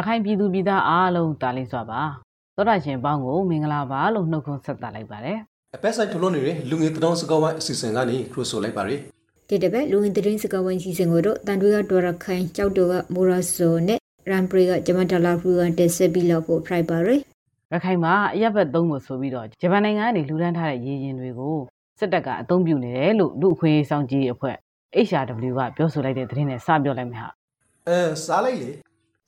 ရခိုင်ပြည်သူပြည်သားအားလုံးတားလေးစွာပါသောတာရှင်ပေါင်းကိုမင်္ဂလာပါလို့နှုတ်ခွန်းဆက်သလိုက်ပါတယ်အပက်ဆိုင်ထုတ်လွှင့်နေတဲ့လူငယ်တောင်စကောင်းဝိုင်းအစီအစဉ်ကနေခရိုဆိုလိုက်ပါရယ်ဒီတစ်ပတ်လူဝင်သတင်းစကားဝိုင်းစီစဉ်ကိုတော့တန်တွေကဒေါ်ရခိုင်ကြောက်တော်ကမိုရာဆိုနဲ့ရမ်ပရီကဂျမန်ဒလာဖူကတက်ဆက်ပြီးလောက်ဖို့ဖရိုက်ပါရယ်ရခိုင်မှာအရက်ဘက်သုံးဖို့ဆိုပြီးတော့ဂျပန်နိုင်ငံကနေလှူဒန်းထားတဲ့ရေရင်တွေကိုစစ်တပ်ကအသုံးပြုနေတယ်လို့လူအခွင့်အရေးဆောင်ကြီးအဖွဲ့ HRW ကပြောဆိုလိုက်တဲ့သတင်းနဲ့စပြောလိုက်မယ်ဟာအဲစားလိုက်လေ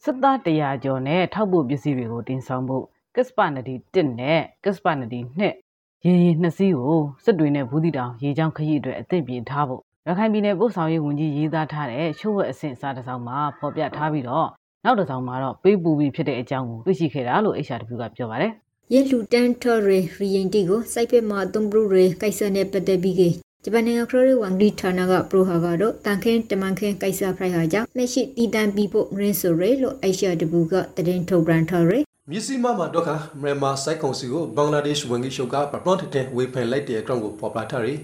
စစ်သား100ကျော်နဲ့ထောက်ပို့ပစ္စည်းတွေကိုတင်ဆောင်ဖို့ကစ္စပနဒီ1နဲ့ကစ္စပနဒီ2ရေရင်နှစ်စီးကိုစစ်တွေနဲ့ဘူးတီတောင်ရေချောင်းခရီးအတွက်အသင့်ပြင်ထားဖို့ရခိုင်ပြည်နယ်ပို့ဆောင်ရေးဝန်ကြီးရေးသားထားတဲ့ချို့ဝက်အဆင့်စာတစ်စောင်မှာဖော်ပြထားပြီးတော့နောက်တစ်စောင်မှာတော့ပေးပူပြီးဖြစ်တဲ့အကြောင်းကိုသိရှိခဲ့တာလို့ HRW ကပြောပါတယ်ရလူတန်ထော်ရီရီယင်တီကိုစိုက်ဖက်မှာသုံးပရူရီကိစ္စနဲ့ပတ်သက်ပြီးက ဂျပန်နိုင်ငံခရိုရီဝန်ဒီဌာနကပရိုဟာကတော့တန်ခင်းတမန်ခင်းကိစ္စဖရိုက်ဟာကြောင့်လက်ရှိတီတန်ပြီးဖို့မရင်းဆိုရဲလို့ HRW ကသတင်းထုတ်ပြန်ထားရယ်မြစ်စီမမှာတော့ခမြန်မာစိုက်ကောင်စီကိုဘင်္ဂလားဒေ့ရှ်ဝန်ကြီးချုပ်ကပပရွန်ထတဲ့ဝေဖန်လိုက်တဲ့အကြောင်းကိုပေါ်ပြထားရယ်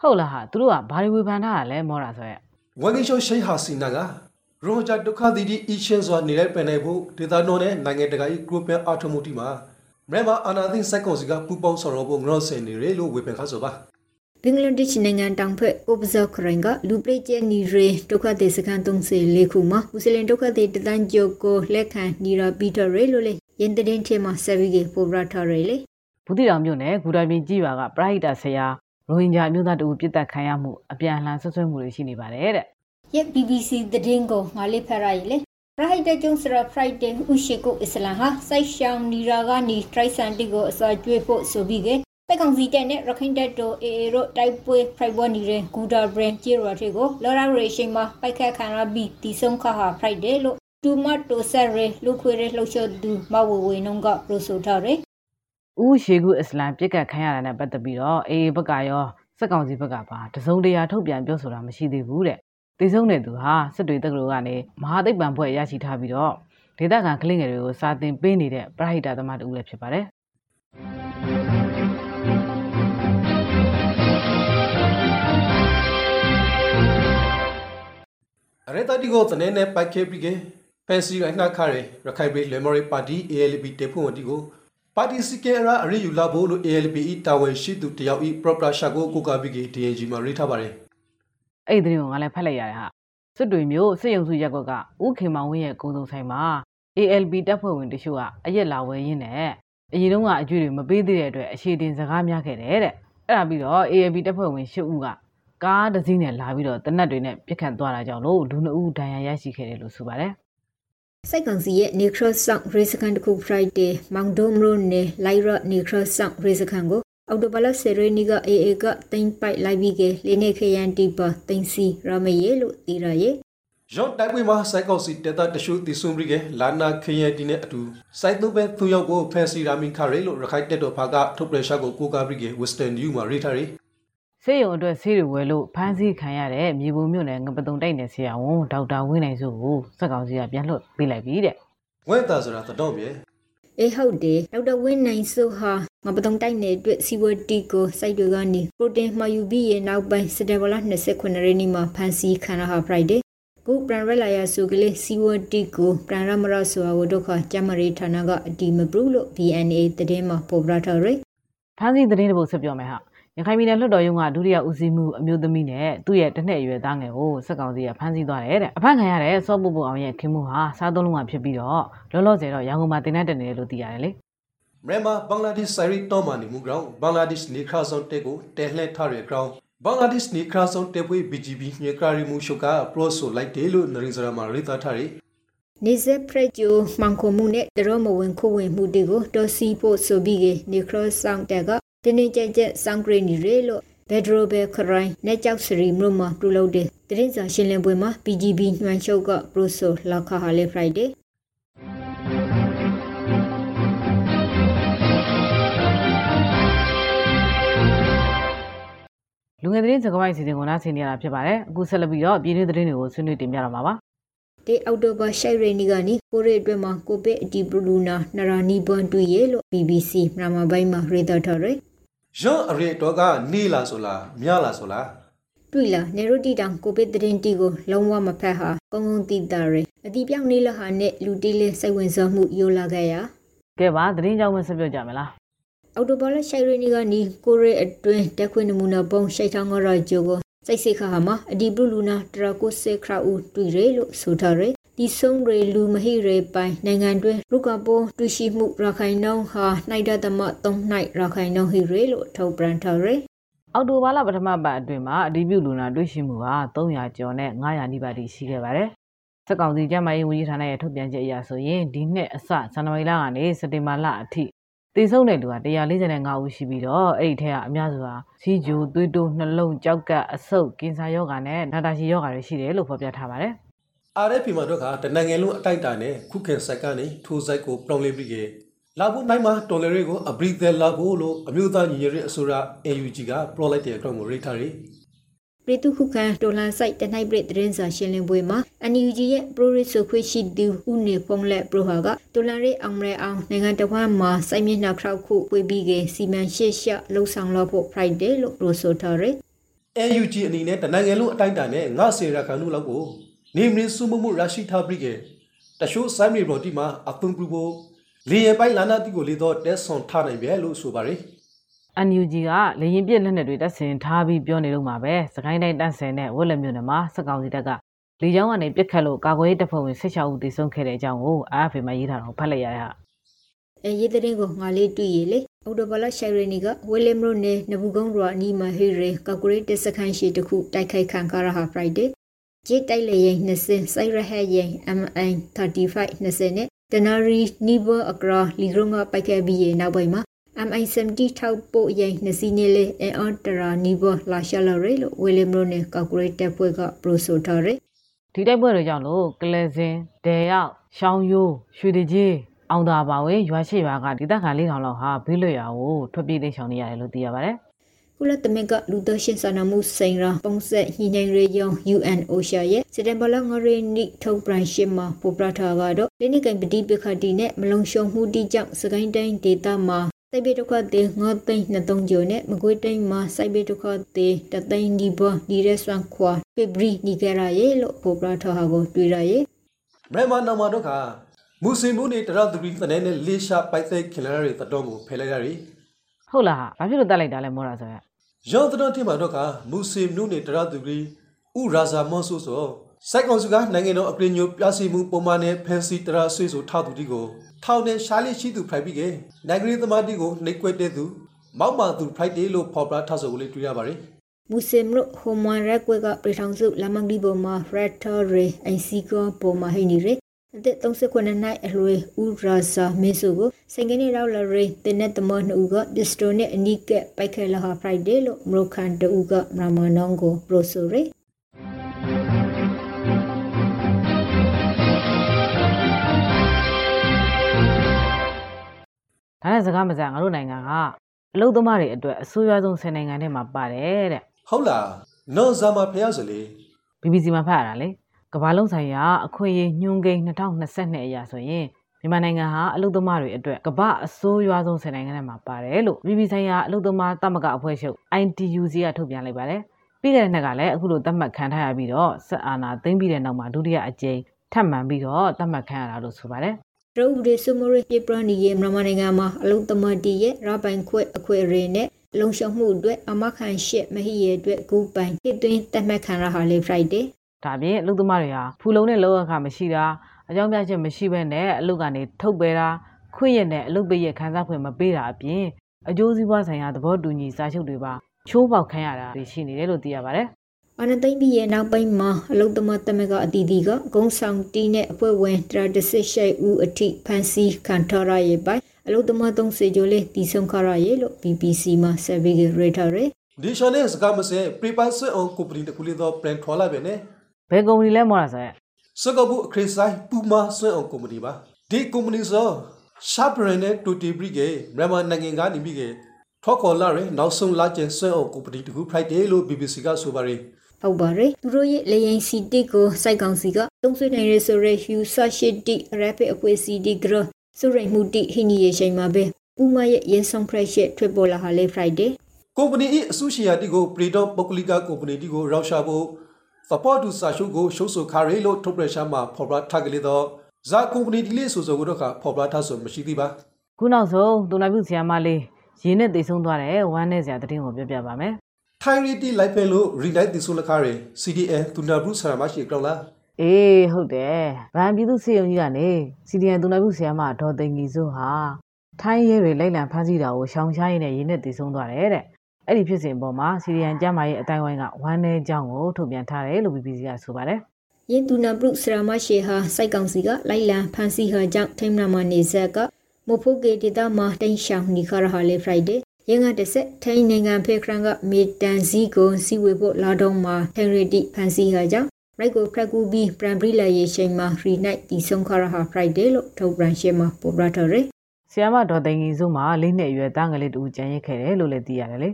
ဟုတ်လားဟာသူတို့ကဘာတွေဝေဖန်ထားတာလဲမောတာဆိုရက်ဝန်ကြီးချုပ်ရှိဟာစီနာကရောဂျာဒုက္ခသီတီအီရှင်စွာနေလိုက်ပင်နိုင်ဖို့ဒေသတော်နဲ့နိုင်ငံတကာ၏ဂရုပန်အာထမှုတီမှာမြန်မာအာနာသိစိုက်ကောင်စီကပူပေါင်းဆောင်ရွက်ဖို့ငရော့ဆင်နေရလို့ဝေဖန်ခါဆိုပါ ဘင်္ဂလားဒေ့ရှ်နိုင်ငံတောင်ဖက်အိုပဇော့ခရိုင်ကလူပရိကျဲနီရေဒုက္ခသည်စခန်း34ခုမှာမွ슬င်ဒုက္ခသည်တသန်းကျော်ကိုလက်ခံနီရာပီတာရဲလို့လေရင်တရင်ထဲမှာဆက်ပြီးကပိုဘရထားရဲလေဘူးတီတောင်မြို့နယ်ဂူတာပြင်ကြီးပါကပရိုက်တာဆရာရိုဟင်ဂျာအမျိုးသားတို့ပြစ်တက်ခံရမှုအပြန်အလှန်ဆွဆွဲမှုတွေရှိနေပါတယ်တဲ့ရဲ့ BBC သတင်းကိုငါလေးဖက်ရည်လေပရိုက်တာကျုံစရာဖရိုက်တယ်ဥရှိကုအစ္စလာမ်ဟာစိုက်ရှောင်းနီရာကနေထရိုက်ဆန်တီကိုအစာကျွေးဖို့ဆိုပြီးက တက်ကောင်စီတက်နဲ့ရခိုင်တက်တိုအေအေတို့တိုက်ပွဲဖရိုက်ဘောနေတဲ့ဂူဒါဘရင်ဂျီရာထေကိုလော်ရာရေရှိန်မှာပိုက်ခတ်ခံရပြီးတီဆုံးခါဟာဖရိုက်တယ်လို့တူမတ်တိုဆက်ရဲလူခွေရဲလှုပ်ရှားသူမဝဝေနုံကပြောဆိုထားတယ်။ဦးရှေကုအစ္စလမ်ပြစ်ကတ်ခံရတာနဲ့ပတ်သက်ပြီးတော့အေအေဘက်ကရောစက်ကောင်စီဘက်ကပါတစုံတရာထုတ်ပြန်ပြောဆိုတာမရှိသေးဘူးတဲ့။တေဆုံးတဲ့သူဟာစစ်တွေတက္ကသိုလ်ကနေမဟာသိပ္ပံဘွဲ့ရရှိထားပြီးတော့ဒေသခံကလေးငယ်တွေကိုစာသင်ပေးနေတဲ့ပရဟိတသမားတူလည်းဖြစ်ပါတယ်။ အရတတီကိုတနေနဲ့ပိုက်ခဲပြီးကဖန်စီရနှခါရရခိုင်ပြည်လေမော်ရီပါတီ ALP တေဖုန်ဝတီကိုပါတီစီကေရာအရိယူလာဖို့လို့ ALP ဤတာဝန်ရှိသူတယောက်ဤပရပရာရှာကိုကိုကာပြီးက DNG မှာရေးထားပါတယ်အဲ့ဒီသတင်းကိုငါလည်းဖတ်လိုက်ရတယ်ဟာစစ်တွေမျိုးစစ်ရုံစုရက်ကွက်ကဦးခေမောင်ဝင်းရဲ့ကုံစုံဆိုင်မှာ ALB တပ်ဖွဲ့ဝင်တချို့ကအရက်လာဝယ်ရင်းနဲ့အရင်တုန်းကအကျွေးတွေမပေးသေးတဲ့အတွက်အခြေတင်စကားများခဲ့တယ်တဲ့အဲ့ဒါပြီးတော့ ALB တပ်ဖွဲ့ဝင်၈ဦးက ကားတစ်စီးနဲ့လာပြီးတော့တနက်တွေနဲ့ပြစ်ခတ်သွားတာကြောင့်လို့လူနှစ်ဦးဒဏ်ရာရရှိခဲ့တယ်လို့ဆိုပါတယ်စိုက်ကောင်စီရဲ့ Necros Sound Race ကန်တခု Friday မောင်ဒိုမရိုနဲ့ Lyra Necros Sound Race ကန်ကိုအော်တိုဘလဆယ်ရနီက AA ကတင်ပိုက်လိုက်ပြီးကလေးနေခရန်တီပါတင်စီရမယေလို့တီရရဲ့ရော့တိုက်ပွဲမှာစိုက်ကောက်စီတေတာတရှုတီဆွန်ပြီးကလာနာခရီးတီနဲ့အတူစိုက်သူပဲသူရောက်ကိုဖန်စီရာမင်ခါရဲလို့ရခိုင်တက်တော်ဖာကထုတ်ပရရှာကိုကိုကာပြီးက Western New မှာရေးထားတယ် ဆေးရုံအတွက်ဆေးတွေဝယ်လို့ဖမ်းဆီးခံရတဲ့မြေပုံမြို့နယ်ငပတုံတိုက်နယ်ဆရာဝန်ဒေါက်တာဝင်းနိုင်စုကိုစက်ကောင်စီကပြန်လွှတ်ပေးလိုက်ပြီတဲ့ဝဲတာဆိုတာတတော်မြေအေးဟုတ်တယ်ဒေါက်တာဝင်းနိုင်ဆိုဟာငပတုံတိုက်နယ်အတွက်စီဝတီကိုစိုက်တွေကနေပရိုတင်းမှာယူပြီးရနောက်ပိုင်းစတယ်ဘလာ29ရက်နေ့မှာဖန်စီခံရဟာ Friday ကိုပရန်ရလာယာဆိုကလေးစီဝတီကိုပရန်ရမရဆိုဟာဒုက္ခကျမရီဌာနကအတီမပရူလို့ BNA သတင်းမှာပေါ်ပြထားရယ်ဖမ်းဆီးသတင်းတစ်ပုဒ်ဆက်ပြောမယ်ဟာ ရခိုင်ပြည်နယ်လွှတ်တော်ရုံးကဒုတိယဦးစီးမှုအမျိုးသမီးနဲ့သူ့ရဲ့တစ်နှစ်အရွယ်သားငယ်ကိုစက်ကောင်စီကဖမ်းဆီးသွားတယ်တဲ့အဖမ်းခံရတဲ့စောပုပ်ပုအောင်ရဲ့ခင်မှုဟာစားသုံးလုံးကဖြစ်ပြီးတော့လောလောဆယ်တော့ရန်ကုန်မှာတင်တဲ့တက်နေတယ်လို့သိရတယ်လေမြန်မာဘင်္ဂလားဒေ့ရှ်ဆိုင်ရီတော်မာနီမူဂရောင်းဘင်္ဂလားဒေ့ရှ်နေခါဆောင်တက်ကိုတဲလှဲထားရကောင်ဘင်္ဂလားဒေ့ရှ်နေခါဆောင်တက်ပွေ BGB ညကရီမူရှုကပရိုဆိုလိုက်တယ်လို့နရင်းစရာမှာရေးသားထားတယ်နေဇက်ဖရက်ဂျိုမှန်ခုံမှုနဲ့တရောမဝင်ခုဝင်မှုတွေကိုတော်စီဖို့ဆိုပြီးကနေခရဆောင်တက်က တင်းတင်းကြပ်ကြပ်စောင်းဂရိနီရဲလို့ဘက်ဒရိုဘယ်ခရိုင်နဲ့ကြောက်စရီမြို့မှာပြုလုပ်တဲ့တရင်စာရှင်းလင်းပွဲမှာ PGB ညွှန်ချုပ်ကပရိုဆိုလောက်ခါဟာလေဖရိုက်ဒေးလူငယ်သတင်းစကားဝိုင်းစီစဉ်ကိုနားဆင်နေရတာဖြစ်ပါတယ်အခုဆက်လက်ပြီးတော့ပြည်တွင်းသတင်းတွေကိုဆွေးနွေးတင်ပြတော့မှာပါတေအောက်တိုဘာရှိုက်ရနီကနီကိုရီအတွက်မှာကိုပစ်အတီပလူနာနရာနီဘွန်တူရဲလို့ BBC မြန်မာပိုင်းမှာရေးသားထားတယ် ရော့အရေတော့ကနေလာဆိုလားမြလာဆိုလားတွေ့လာနေရိုတီတောင်ကိုဗစ်သတင်းတီကိုလုံးဝမဖက်ဟာကုန်းကုန်းတီတာရအတီပြောင်းနေလဟာနဲ့လူတီလေးစိတ်ဝင်စားမှုယိုလာခဲ့ရကဲပါသတင်းကြောင်းမဆက်ပြောကြမလားအော်တိုဘောလရှိုင်ရနီကနီကိုရဲအတွင်းတက်ခွင့်နမူနာပုံရှိုက်ထောင်းရဂျိုကိုစိတ်စိတ်ခါဟာမှာအဒီဘလူနာတရာကိုစေခရာဦးတွေ့ရလို့ဆိုထားရ ဒီဆုံးရေလူမဟိရေပိုင်နိုင်ငံတွင်ရုကပိုးတွေ့ရှိမှုရခိုင်နှုန်းဟာနိုင်ဒသမ3နိုင်ရခိုင်နှုန်းဟိရေလို့ထုတ်ပြန်ထားရအော်တိုဘာလပထမပတ်အတွင်းမှာအဒီပြုလူနာတွေ့ရှိမှုဟာ300ကျော်နဲ့900နီးပါးထိရှိခဲ့ပါတယ်စက်ကောင်စီကျန်းမာရေးဝန်ကြီးဌာနရဲ့ထုတ်ပြန်ချက်အရဆိုရင်ဒီနှစ်အစဇန်နဝါရီလကနေစက်တင်ဘာလအထိတည်ဆုံတဲ့လူက145ဦးရှိပြီးတော့အဲ့ဒီထဲကအများစုဟာစီဂျိုသွေးတိုးနှလုံးကြောက်ကပ်အဆုတ်ကင်ဆာယောဂါနဲ့နာတာရှည်ယောဂါတွေရှိတယ်လို့ဖော်ပြထားပါတယ် RFP မှာတော့ကတနင်္ဂနွေလုံးအတိုက်တာနဲ့ခုခင်ဆိုင်ကနေထိုးဆိုင်ကိုပြောင်းလဲပြီးခဲ့လာဖို့နိုင်မှာတော်လရီကိုအဘရီတယ်လာဖို့လို့အမျိုးသားညီညွတ်ရေးအစိုးရ AUG ကပလော့လိုက်တဲ့အကြောင်းကိုရိတ်ထားရီပြည်သူခုခံဒေါ်လာဆိုင်တနိုင်ပြည်သတင်းစာရှင်းလင်းပွဲမှာ NUG ရဲ့ Pro Reso ခွေရှိသူဦးနေဖုံးလက် Pro ဟာကဒေါ်လာရေးအောင်ရဲအောင်နိုင်ငံတော်မှာစိုက်မျက်နှာခောက်ခုပွေပြီးကစီမံရှေ့ရှလှုပ်ဆောင်လို့ဖို့ Friday လို့ Pro ဆိုထားရယ် AUG အနေနဲ့တနင်္ဂနွေလုံးအတိုက်တာနဲ့ငါစေရခါနုလောက်ကို နေမင်းစုမှုမှုရရှိထားပြီးခဲ့တရှိုးဆိုင်မီဘော်တီမှာအသုံးပြုဖို့လေရပိုင်လာနာတီကိုလေတော့တက်ဆွန်ထားနိုင်ပဲလို့ဆိုပါရယ် NUG ကလေရင်ပြစ်လက်နက်တွေတပ်ဆင်ထားပြီးပြောနေလို့မှာပဲစကိုင်းတိုင်းတန့်ဆင်နဲ့ဝက်လက်မြို့နယ်မှာစက်ကောင်စီတပ်ကလေကြောင်းကနေပြစ်ခတ်လို့ကာကွယ်ရေးတပ်ဖွဲ့ဝင်16ဦးသေဆုံးခဲ့တဲ့အကြောင်းကို AFP မှာရေးထားတော့ဖတ်လိုက်ရတဲ့ဟာအဲရေးတဲ့ကိုငါလေးတွေ့ရလေအော်တိုဘလရှိုင်ရနီကဝဲလမ်ရိုနဲ့နဘူးကုန်းရွာအနီးမှာဟေးရေကကူရေးတစခန်းရှိတခုတိုက်ခိုက်ခံကြရဟာ Friday ဂျစ်တိုက်လေရင်20စိုက်ရဟဲရင် MI 35 20နဲ့တနရီနီဘအကရာလီရုံကပိုက်ခဲ့ပြီးရနောက်ပိုင်းမှာ MI70 ထောက်ပို့ရင်နစီနေလေအန်တရာနီဘလာရှာလရေလို့ဝီလမ်ရိုနဲ့ကောက်ကူရေးတပ်ဖွဲ့ကပရိုဆိုထားရယ်ဒီတိုက်ပွဲတွေကြောင့်လို့ကလဲစင်ဒေရောက်ရှောင်းယိုးရွှေတကြီးအောင်သာပါဝင်ရွာရှိရွာကဒေသခံ၄000လောက်ဟာဘေးလွတ်ရာကိုထွက်ပြေးတိတ်ဆောင်နေရတယ်လို့သိရပါတယ် ကုလသမဂ္ဂလူသားရှင်စာနာမှုဆိုင်ရာပုံဆက်ညှိနှိုင်းရေးယုံ UN OSHA ရဲ့စက်တင်ဘာလ9ရက်နေ့ထုတ်ပြန်ရှင်းမှာပေါ်ပြထားကတော့လိနိကံပတိပခတိနဲ့မလုံရှုံမှုတိကြောင့်စကိုင်းတိုင်းဒေသမှာစိုက်ဘေးဒုက္ခတွေငေါသိန်း23ကျော်နဲ့မကွေးတိုင်းမှာစိုက်ဘေးဒုက္ခတွေတသိန်းဒီဘောဒီရက်ဆွမ်ခွာဖေဘရီနီဂရာရဲ့လို့ပေါ်ပြထားဟာကိုတွေ့ရရဲ့မြန်မာနာမတော့ကမူစင်မှုနေတရသူရီတနေနဲ့လေးရှာပိုက်သိခင်လာရီတတော်ကိုဖယ်လိုက်ရရီဟုတ်လားဟာဘာဖြစ်လို့တက်လိုက်တာလဲမောတာဆိုရ ရောတတော်တင်မှာတော့ကမူစင်မှုနေတရသူရီဥရာဇာမောဆိုဆိုစိုက်ကောင်စုကနိုင်ငံတော်အကရင်ညိုပြစီမှုပုံမှန်နဲ့ဖန်စီတရဆွေဆိုထားသူတီကိုထောင်နဲ့ရှားလေးရှိသူဖိုက်ပြီးကနိုင်ငံရေးသမားတီကိုနှိပ်ကွက်တဲ့သူမောက်မာသူဖိုက်တယ်လို့ဖော်ပြထားဆိုကိုလေးတွေ့ရပါတယ်မူစင်လို့ဟိုမန်ရက်ကွက်ကပြည်ထောင်စုလမန်ဒီဘောမှာဖရက်တာရီအိုင်စီကောပေါ်မှာဟိနေရ အသက်39နှစ်အရွယ်ဦးရာဇာမင်းစုကိုစင်ကနေရောက်လာရီတင်းနဲ့တမနှူကပစ္စတိုနဲ့အနီးကပိုက်ခဲလာဟာဖရိုက်ဒေးလို့မရိုခန်တူကမရမနောင်ကိုပရိုဆိုရီဒါနဲ့စကားမစငါတို့နိုင်ငံကအလုသမားတွေအတွက်အဆိုးရွားဆုံး10နိုင်ငံထဲမှာပါတယ်တဲ့ဟုတ်လားနော်ဇာမဖះဆိုလေ BBC မှာဖတ်ရတာလေ ကမ္ဘာလုံးဆိုင်ရာအခွင့်အရေးညွှန်းကိန်း2022အရာဆိုရင်မြန်မာနိုင်ငံဟာအလုသမားတွေအတွက်ကမ္ဘာအဆိုးရွားဆုံး10နိုင်ငံထဲမှာပါတယ်လို့ BBC ဆိုင်ရာအလုသမားတမကအဖွဲ့ချုပ် ITUC ကထုတ်ပြန်လိုက်ပါတယ်ပြီးခဲ့တဲ့နှစ်ကလည်းအခုလိုသတ်မှတ်ခံထားရပြီးတော့ဆက်အာဏာသိမ်းပြီးတဲ့နောက်မှာဒုတိယအကြိမ်ထပ်မံပြီးတော့သတ်မှတ်ခံရတာလို့ဆိုပါတယ်ရုပ်ဒေစုမရပြပရနီရဲ့မြန်မာနိုင်ငံမှာအလုံးသမတီရဲ့ရပိုင်ခွဲအခွဲရေနဲ့လုံရှုံမှုအတွက်အမခံရှက်မဟိရဲ့အတွက်ဂူပိုင်ဟစ်သွင်းတတ်မှတ်ခံရဟာလေ Friday ဒါပြင်အလုပ်သမားတွေဟာဖူလုံနဲ့လောအခါမရှိတာအကြောင်းပြချက်မရှိဘဲနဲ့အလုပ်ကနေထုတ်ပယ်တာခွင့်ရနဲ့အလုပ်ပေးရခန်းစားခွင့်မပေးတာအပြင်အကျိုးစီးပွားဆိုင်ရာသဘောတူညီစာချုပ်တွေပါချိုးပေါက်ခံရတာတွေရှိနေတယ်လို့သိရပါတယ်အနသိမ့်ပြီးရဲ့နောက်ပိုင်းမှာအလုတ္တမတမကအတီးတီကဂုံဆောင်တီးနဲ့အဖွဲ့ဝင်36ရှိဦးအထိဖန်စီခံထားရရဲ့ပိုင်အလုတ္တမ30ကျော်လေးတီဆုံခရရဲ့လို့ BBC မှာဆက်ပြီးရထားရယ်ဒီရှောင်းနဲ့စကားမစဲပရီပတ်ဆွအောင်ကုပ္ပဏီတခုလေးတော့ပြန်ထွာလာပဲနဲ့ ဘယ်ကုမ္ပဏီလဲမောတာဆိုရက်စကဘူးအခရစ်ဆိုင်ပူမာဆွအောင်ကုမ္ပဏီပါဒီကုမ္ပဏီဆိုရှာပရန်နဲ့တူတီဘရီကမြန်မာနိုင်ငံကနေပြီးကထောက်ခေါ်လာရနောက်ဆုံးလာကျန်ဆွအောင်ကုမ္ပဏီတခု Friday လို့ BBC ကဆိုပါရယ်ဟုတ်ပါရဲ့သူတို့ရဲ့လေရင်စီတစ်ကိုစိုက်ကောင်စီကသုံးဆွေးနိုင်ရဆိုရဲ Hugh Sashiti Rapid အပွေစီဒီဂရဆိုရိမှုတိဟိနီရဲ့ချိန်မှာပဲဥမရဲ့ရင်ဆောင်ဖရက်ရှက်ထွက်ပေါ်လာဟာလေ Friday ကုမ္ပဏီ၏အစုရှယ်ယာတီကိုပရီဒေါပုဂ္ဂလိကကုမ္ပဏီတီကိုရောက်ရှာဖို့ သဘောတူစာချုပ်ကိုရှုပ်ဆိုခါရီလို့ထုတ်ပြန်ရှာမှာဖော်ပြထားကြလေတော့ဇာကုမ္ပဏီတီလေးဆိုဆိုကတော့ဖော်ပြထားဆိုမရှိသေးပါခုနောက်ဆုံးတူနာပြုဆရာမလေးရင်းနဲ့သိဆုံးသွားတဲ့ဝမ်းနဲ့ဆရာသတင်းကိုပြောပြပါမယ်ထိုင်ရီတီလိုက်ဖဲလို့ရီလိုက်တီဆိုလခါရီ CDN တူနာဘရုဆရာမရှိကြောက်လားအေးဟုတ်တယ်ဗန်ပြည်သူစေယုံကြီးကနေစီဒီအန်တူနာပြုဆရာမဒေါ်သိန်ကြီးစိုးဟာထိုင်းရဲတွေလိုက်လံဖမ်းဆီးတာကိုရှောင်ရှားရင်းနဲ့ရင်းနဲ့သိဆုံးသွားတယ်တဲ့ အဲ့ဒီဖြစ်စဉ်ပေါ်မှာစီဒီအန်ကျမ်းမာရေးအတိုင်းဝိုင်းကဝမ်းနဲ့ကြောင်းကိုထုတ်ပြန်ထားတယ်လို့ BBC ကဆိုပါတယ်ယင်တူနာဘရုစရာမရှိဟာစိုက်ကောင်စီကလိုက်လံဖန်စီဟာကြောင့်ထိမနာမနေဆက်ကမဖို့ကေတီတာမှာတိန်ရှောင်းနီခရဟာလေဖရိုက်ဒေရင်းကတစ်ဆက်ထိုင်းနိုင်ငံဖေခရန်ကမေတန်စီကိုစီဝေဖို့လာတော့မှာဟန်ရီတီဖန်စီဟာကြောင့်ရိုက်ကိုဖရက်ကူဘီပရန်ဘရီလာယေရှိန်မှာရီနိုင်တီဆုံခရဟာဖရိုက်ဒေလို့ထုတ်ပြန်ရှင်းမှာပေါ်ပြထားတယ်ဆရာမဒေါ်သိန်ကြီးစိုးမှာလေးနှစ်အရွယ်သားငယ်လေးတူကျန်ရစ်ခဲ့တယ်လို့လည်းသိရတယ်လေ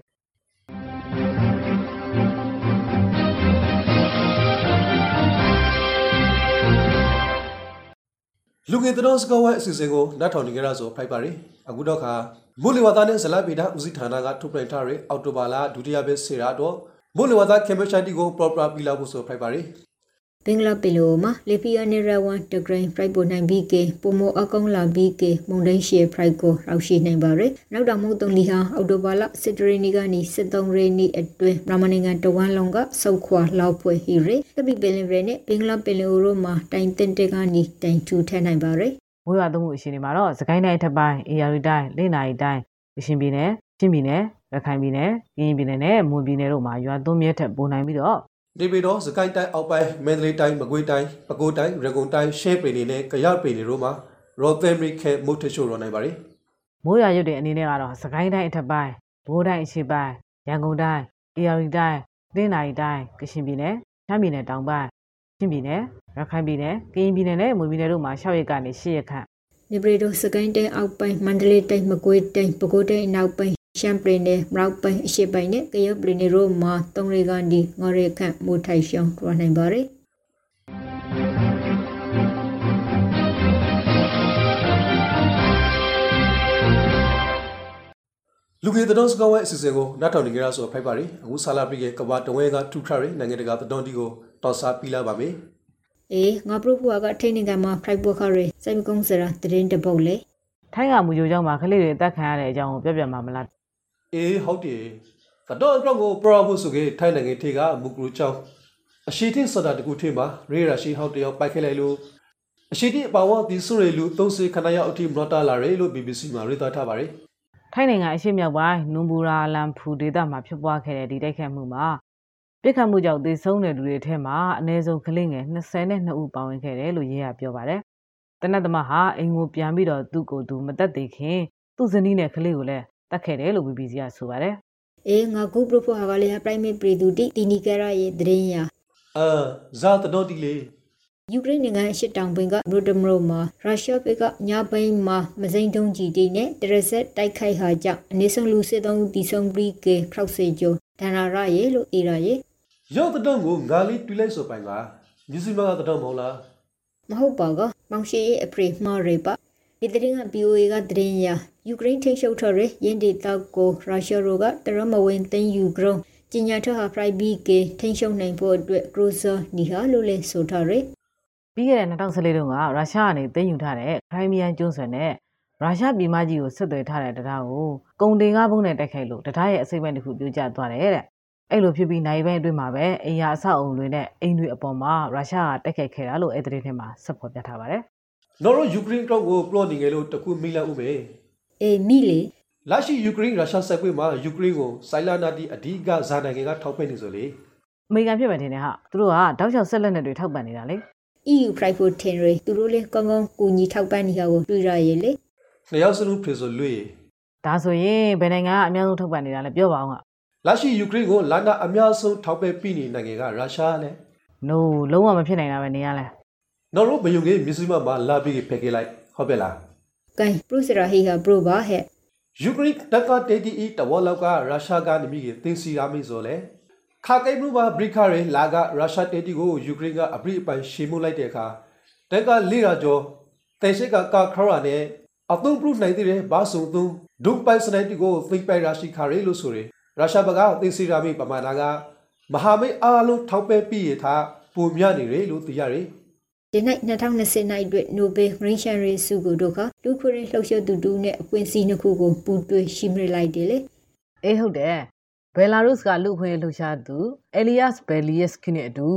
လူငယ်တော်စကောဝဲအစီအစဉ်ကိုနတ်ထောင်နေကြရဆိုဖိုက်ပါရီအခုတော့ခါမိုးလေဝသနဲ့ဇလဗေဒဦးစီးဌာနကထုတ်ပြန်ထားတဲ့အော်တိုဘာလဒုတိယပတ်စေရာတော့မိုးလေဝသကင်မချာတီကို proper ပြလာဖို့ဆိုဖိုက်ပါရီ ဘင်္ဂလားပီလိုမှာလေပီယာနေရဝန်တဂရိန်ဖရိုက်ပိုနိုင်ဘီကေပိုမိုအကောင်လာဘီကေမုန်တိုင်းရှေဖရိုက်ကိုရောက်ရှိနိုင်ပါရယ်နောက်တော့မုတ်တုံလီဟာအော်တိုဘာလစစ်တရီနီကနေ73ရေနီအတွင်းမြန်မာနိုင်ငံတဝမ်းလုံးကစုတ်ခွာလောက်ဖွယ်ဟီရေတပိပင်လင်ရဲနဲ့ဘင်္ဂလားပင်လင်ရိုမှာတိုင်တင်တက်ကနေတိုင်ထူထနိုင်ပါရယ်မိုးရွာသွန်းမှုအရှိန်တွေမှာတော့စကိုင်းတိုင်းအထက်ပိုင်းအေရရီတိုင်းလင်းနာရီတိုင်းကရှင်ပြည်နယ်ချင်းပြည်နယ်ရခိုင်ပြည်နယ်ကရင်ပြည်နယ်နဲ့မွန်ပြည်နယ်တို့မှာရွာသွန်းမြဲထက်ပိုနိုင်ပြီးတော့ ဒီပေတော့စကိုင်းတိုင်းအောက်ပိုင်းမန္တလေးတိုင်းမကွေးတိုင်းပဲခူးတိုင်းရန်ကုန်တိုင်းရှဲပင်တွေနဲ့ကြရပင်တွေတို့မှာရော်သမ်ရီခဲမုတ်ထချိုရောနိုင်ပါရီမိုးရွာရွတ်တဲ့အနေနဲ့ကတော့စကိုင်းတိုင်းအထက်ပိုင်းဘိုးတိုင်းအရှိပိုင်းရန်ကုန်တိုင်းအေရရီတိုင်းလင်းနာရီတိုင်းကရှင်ပြည်နယ်ချမ်းပြည်နယ်တောင်ပိုင်းချင်းပြည်နယ်ရခိုင်ပြည်နယ်ကရင်ပြည်နယ်နဲ့မွန်ပြည်နယ်တို့မှာ6ရက်ကနေ10ရက်ခန့်နေပရီတိုစကိုင်းတိုင်းအောက်ပိုင်းမန္တလေးတိုင်းမကွေးတိုင်းပဲခူးတိုင်းနောက်ပိုင်း ရှမ်ပရင်နယ်မြောက်ပိုင်းအရှေ့ပိုင်းနဲ့ကရုတ်ပြည်နယ်တို့မှာ၃ရေကနေ၅ရေခန့်မိုးထိုင်ရှောင်းထွားနိုင်ပါရယ်လူငယ်တော်စကောဝဲအစီအစဉ်ကိုနတ်ထောင်နေကြရဆိုဖိုက်ပါရီအခုဆာလာပရီရဲ့ကဘာတဝဲကထူထရီနိုင်ငံတကာတော်တီကိုတော်စားပြလာပါမယ်အေးငါပရိုဖူကထိနေကမှာဖရိုက်ဘောခရဲစိုက်မကုန်းစရာတရင်တပုတ်လေထိုင်းကမူကြိုးကြောင့်မှာကလေးတွေအသက်ခံရတဲ့အကြောင်းကိုပြောပြမှာမလား အေးဟုတ်တယ်ကတော့တော့ကိုပရောဖို့ဆိုကေထိုင်းနိုင်ငံထေကမူကရူချောင်းအရှိတင်စတာတကူထေမှာရေရာရှိဟောက်တယောက်ပိုက်ခဲလိုက်လို့အရှိတိအပါဝဒီဆိုရလူသုံးစေခဏရောက်အထိမရတာလာရဲလို့ BBC မှာရေးသားထားပါတယ်ထိုင်းနိုင်ငံအရှေ့မြောက်ပိုင်းနွန်ဘူရာလမ်ဖူဒေသမှာဖြစ်ပွားခဲ့တဲ့ဒီတိုက်ခိုက်မှုမှာပြစ်ခတ်မှုကြောင့်သေဆုံးတဲ့လူတွေထဲမှာအနည်းဆုံးကလေးငယ်22ဦးပါဝင်ခဲ့တယ်လို့ရေးရပြောပါတယ်။တနတ်သမားဟာအိမ်ကိုပြန်ပြီးတော့သူ့ကိုယ်သူမတက်သေးခင်သူ့ဇနီးနဲ့ကလေးကိုလည်း တတ်ခဲ့တယ်လို့ BBC ကဆိုပါတယ်အေးငါကူပရိုဖူဟာကလေးဟာပရိုက်မေပရီဒူတီတီနီကရာရဲ့တရင်ရာအာဇာတတော်တီလေယူကရိန်းနိုင်ငံအရှေ့တောင်ပိုင်းကရိုဒမရိုမှာရုရှားဘက်ကညပိုင်းမှာမစိမ့်တုံးကြီးတီနဲ့တရဆက်တိုက်ခိုက်ဟာကြောင့်အနည်းဆုံးလူစစ်သုံးဦးတီဆုံးပြီးကေခရောက်စေကျော်ဒဏ္ဍာရရဲ့လို့အေးရရဲ့ရောက်တဲ့ကိုငါလေးတူလိုက်ဆိုပိုင်ကမြစီမကတဲ့မဟုတ်လားမဟုတ်ပါကမောင်ရှိရဲ့အဖရိမှားရပါ ဒီတရင်က POA ကတရင်ရာယူကရိန်းထိရှုပ်ထော်ရရင်းဒေတောက်ကိုရုရှားတို့ကတရမဝင်သိမ်းယူကြုံကျညာထဟာဖရိုက်ဘီကေထိရှုပ်နိုင်ဖို့အတွက်ကရိုဇာနီဟာလို့လဲဆိုထားရယ်။ပြီးခဲ့တဲ့2014တုန်းကရုရှားကနေသိမ်းယူထားတဲ့ခရိုင်းမီးယန်ကျွန်းဆွယ်နဲ့ရုရှားပြည်မကြီးကိုဆက်သွယ်ထားတဲ့တရားကိုကုန်တင်ကားဘုံနဲ့တိုက်ခိုက်လို့တရားရဲ့အစိမ့်ပိုင်းတစ်ခုပြိုကျသွားတယ်တဲ့။အဲ့လိုဖြစ်ပြီးနိုင်ပိုင်းအတွင်းမှာပဲအိမ်ယာအဆောက်အုံတွေနဲ့အိမ်တွေအပေါ်မှာရုရှားကတိုက်ခိုက်ခဲ့တာလို့အဲ့ဒီသတင်းထဲမှာဆက်ဖော်ပြထားပါတယ်။ နော်တို့ယူကရိန်းတော့ကိုပလော့နေကြလို့တခုမိလိုက်ဦးမယ်အေးမိလေလာရှိယူကရိန်းရုရှားဆက်ပွေးမှာယူကရိန်းကိုစိုင်လာနာတီအဓိကဇာနိုင်ငံကထောက်ပံ့နေဆိုလေအမေရိကန်ဖြစ်မယ်ထင်တယ်ဟာသူတို့ကတောက်လျှောက်ဆက်လက်နဲ့တွေထောက်ပံ့နေတာလေ EU private ten ရသူတို့လည်းကောင်းကောင်းကူညီထောက်ပံ့နေတာကိုတွေ့ရရဲ့လေနှစ်ယောက်စလုံးပြေဆိုလွေဒါဆိုရင်ဘယ်နိုင်ငံကအများဆုံးထောက်ပံ့နေတာလဲပြောပါအောင်ကလာရှိယူကရိန်းကိုလာနာအများဆုံးထောက်ပံ့ပြီးနေနိုင်ငံကရုရှားလဲ no လုံးဝမဖြစ်နိုင်တာပဲနေရလဲ နော်တို့ဘယုံကြီးမြစီမမှာလာပြီးဖက်ခဲ့လိုက်ဟုတ်ပဲလားကဲပရုစရာဟီဟာပရိုဘာဟဲ့ယူကရိန်းတက်ကတေတီအီတဝလောက်ကရုရှားကနေမိကတင်စီရမိဆိုလဲခါကိမှုမှာဘရိခရဲလာကရုရှားတေတီကိုယူကရိန်းကအပရိအပိုင်ရှေမှုလိုက်တဲ့အခါတက်ကလေရာကျော်တေရှိကကာခရာနဲ့အသုံးပြုနိုင်တဲ့ဘာစုံသုံးဒုပိုင်စနိုက်တီကိုသိပိုင်ရရှိခရဲလို့ဆိုရယ်ရုရှားဘက်ကသိစီရာမီပမာဏကမဟာမိတ်အားလုံးထောက်ပဲပြီးရထားပုံမြနေတယ်လို့သိရတယ် ဒီနေ့2020နိုင်အတွက် Nobel Green Share ဆုကိုတို့ကလူခွေလှုပ်ရှားသူတူနဲ့အပွင့်စီနှစ်ခုကိုပူးတွဲရှိမလိုက်တယ်လေအေးဟုတ်တယ်ဘယ်လာရုစ်ကလူခွင့်လှူရှားသူအယ်လီယပ်ဘယ်လီယက်စကီနဲ့အတူ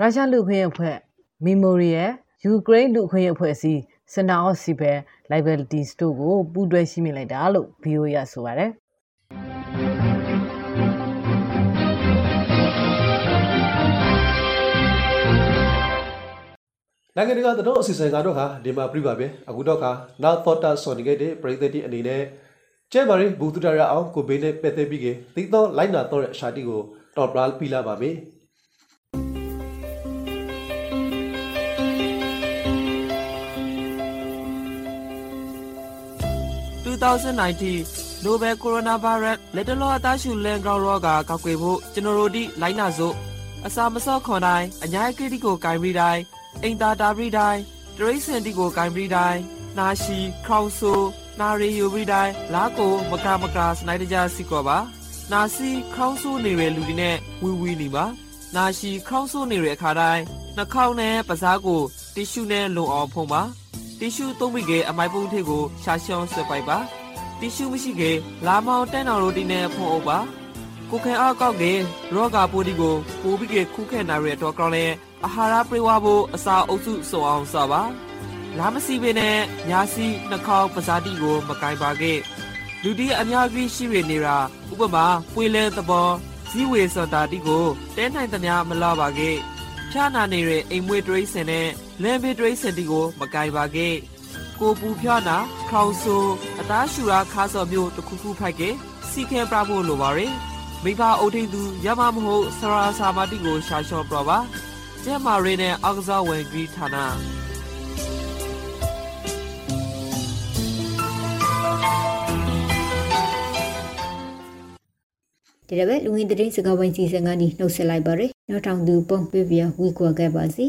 ရုရှားလူခွင့်အဖွဲ့မီမိုရီယယ်ယူကရိန်းလူခွင့်အဖွဲ့အစည်းစင်တာအော့စီဘယ်လိုက်ဘယ်တီစတိုကိုပူးတွဲရှိမိလိုက်တာလို့ VOA ရဆိုပါတယ် နိုင်ငံတကာသတင်းအစီအစဉ်ကတော့ဟာဒီမှာပြပါပဲအခုတော့ခါနောက်သောတာဆွန်နေခဲ့တဲ့ပြည်သက်တီအနေနဲ့ကျဲပါရင်ဘူတူတရအောင်ကိုဘေးနဲ့ပက်သက်ပြီးကတိတော့လိုက်နာတော့တဲ့အရှာတီကိုတော်ပလာပြလာပါမယ်2019 Nobel Coronavirus လက်တလောအသားရှူလန်ကောင်ရောဂါကောက်ွယ်ဖို့ကျွန်တော်တို့ဒီလိုင်းနာစို့အစာမစော့ခွန်တိုင်းအညာကိတိကိုဂိုင်ပြီးတိုင်း အိမ်သာတာပြီးတိုင်းတရိစင်တီကိုဂိုင်ပြီးတိုင်းနာရှိခေါင်ဆူနာရီယူပြီးတိုင်းလာကိုမကမကစနိုက်တကြစီကောပါနာစီခေါင်းဆူနေတဲ့လူတွေနဲ့ဝီဝီနေပါနာရှိခေါင်းဆူနေတဲ့အခါတိုင်းနှာခေါင်းနဲ့ပါးစားကိုတီရှူနဲ့လုံအောင်ဖုံးပါတီရှူသုံးပြီးကအမိုက်ပုံးထိပ်ကိုရှာရှောင်းဆွဲပိုက်ပါတီရှူမရှိကေလာမောင်တန်းတော်ရိုတီနဲ့ဖုံးအုပ်ပါကိုခဲအောက်ကောက်ကေရောဂါပိုးဒီကိုပိုးပြီးကေခုခဲနာရတဲ့တော့ကောင်းလဲ အာဟာရပြေဝဖို့အစာအုပ်စုစုံအောင်စပါလာမစီပေနဲ့ညာစီနှာခေါင်းပဇာတိကို မကင်ပါကေလူဒီအများကြီးရှိရနေတာဥပမာပွေလဲသဘောဇီဝေစတာတိကိုတဲနိုင်သမျှမလာပါကေဖြာနာနေတဲ့အိမ်မွေးတရိစင်နဲ့လမ်းဘေးတရိစင်တီကို မကင်ပါကေကိုပူဖြာနာခေါင်ဆူအသားရှူရာခါစော်မျိုးတစ်ခုခုဖိုက်ကေစီခဲပြဖို့လိုပါရယ်မိဘအုပ်ထိန်သူရမမဟုတ်ဆရာစာမတိကိုရှာလျှော့ပြပါ ကျဲမာရီနဲ့အောက်ကစားဝင်ကြီးဌာနဒီတော့ပဲလူဝင်သတင်းစကားဝိုင်းစီစဉ်ကနေနှုတ်ဆက်လိုက်ပါရယ်နောက်ထောင်သူပုံပြပြဝီကွာခဲ့ပါစီ